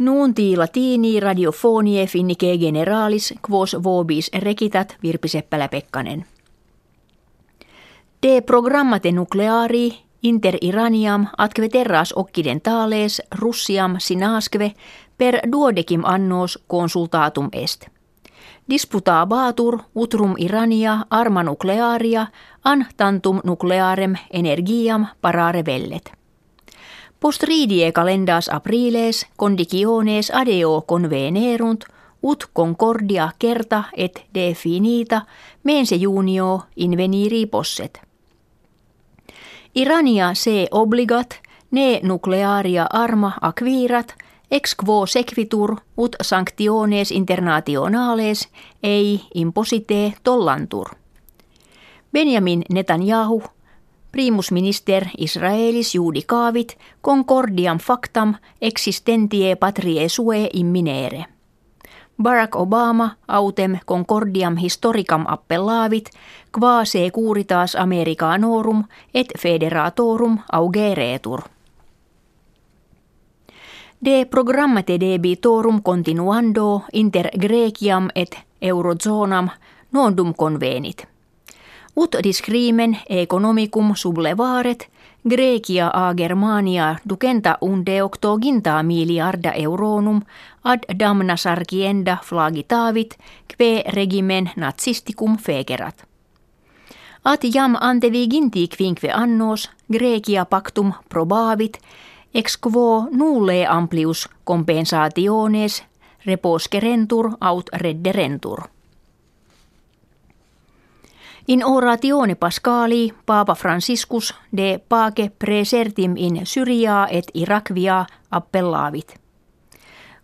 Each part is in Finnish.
Nuunti latini radiofonie finnike generalis quos vobis rekitat Virpi Seppälä-Pekkanen. De programmate nucleari inter Iraniam atque terras occidentales Russiam sinasque per duodecim annos consultatum est. Disputabatur utrum Irania arma nuclearia an tantum nuclearem energiam parare vellet. Post ridie calendas apriles conditiones adeo convenerunt ut concordia kerta et definita mense junio inveniri posset. Irania se obligat ne nuclearia arma acquirat ex quo sequitur ut sanctiones internationales ei imposite tollantur. Benjamin Netanyahu, primus minister Israelis judicavit concordiam factam existentie patrie sue imminere. Barack Obama autem concordiam historicam appellavit, qua se curitas Americanorum et federatorum augeretur. De programmate debitorum continuando inter Greciam et Eurozonam nondum convenit. Ut discrimen economicum sublevaret – Grecia a Germania ducenta unde octoginta miliarda euronum ad damna sarcienda flagitavit kve regimen nazisticum fegerat. At jam anteviginti quinque annos Grecia pactum probavit ex quo nulle amplius compensationes reposcerentur aut redderentur. In oratione Pascali Papa Franciscus de pace presertim in Syria et Irakvia appellavit.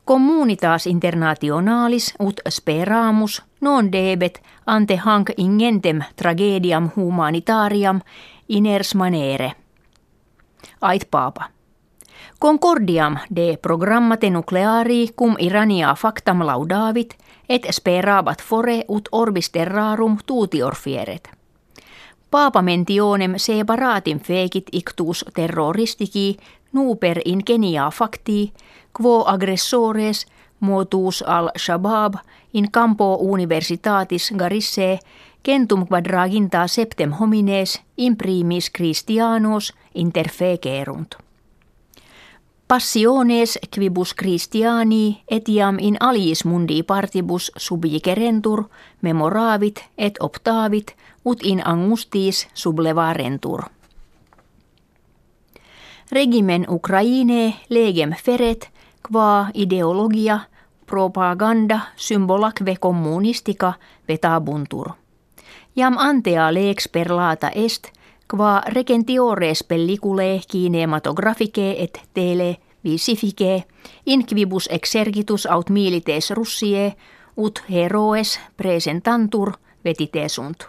Communitas internationalis ut speramus non debet ante hanc ingentem tragediam humanitariam iners manere. Ait Papa. Concordiam de programmate nucleari cum Irania factam laudavit et sperabat fore ut orbis terrarum tuutior fieret. Paapamentionem separatim fekit ictus terroristici nuper ingenia facti, quo aggressores motus al Shabab in campo universitatis garisse centum quadraginta septem homines imprimis Christianos interfecerunt. Passiones quibus Christiani etiam in aliis mundi partibus subjicerentur, memoravit et optavit, ut in angustis sublevarentur. Regimen Ukraine legem feret, qua ideologia, propaganda, symbolakve kommunistika vetabuntur. Jam antea lex perlata est, qua regentiores pellicule kinematografike et tele visifice, inquibus exergitus aut milites russie, ut heroes presentantur vetitesunt.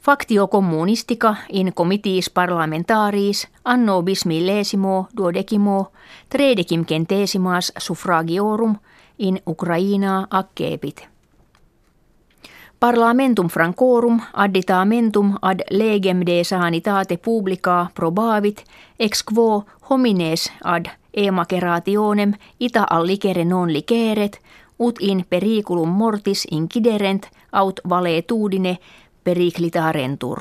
Factio communistica in comitiis parlamentaris anno bis millesimo duodecimo tredecim centesimas suffragiorum in Ukraina accepit. Parlamentum francorum additamentum ad legem de sanitate publica probavit ex quo homines ad emaquerationem ita allicere non liceret ut in periculum mortis inciderent aut valetudine periclitarentur.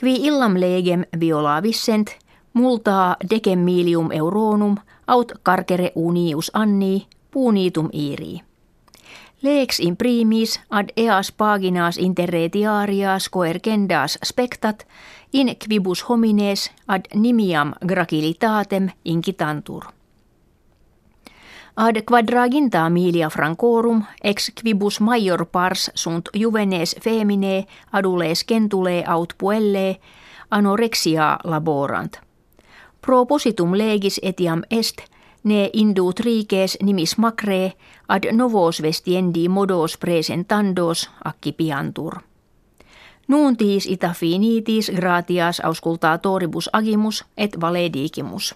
Qui illam legem violavissent multaa decem milium euronum aut carcere unius anni punitum irii. Lex imprimis ad eas paginas interretiarias coercendas spectat in quibus homines ad nimiam gracilitatem incitantur. Ad quadraginta milia francorum ex quibus major pars sunt juvenes femine adules centule aut puelle anorexia laborant. Propositum legis etiam est – ne indut riges nimis macre ad novos vestiendi modos presentandos accipiantur. Nuuntis ita finitis gratias auscultatoribus agimus et valedigimus.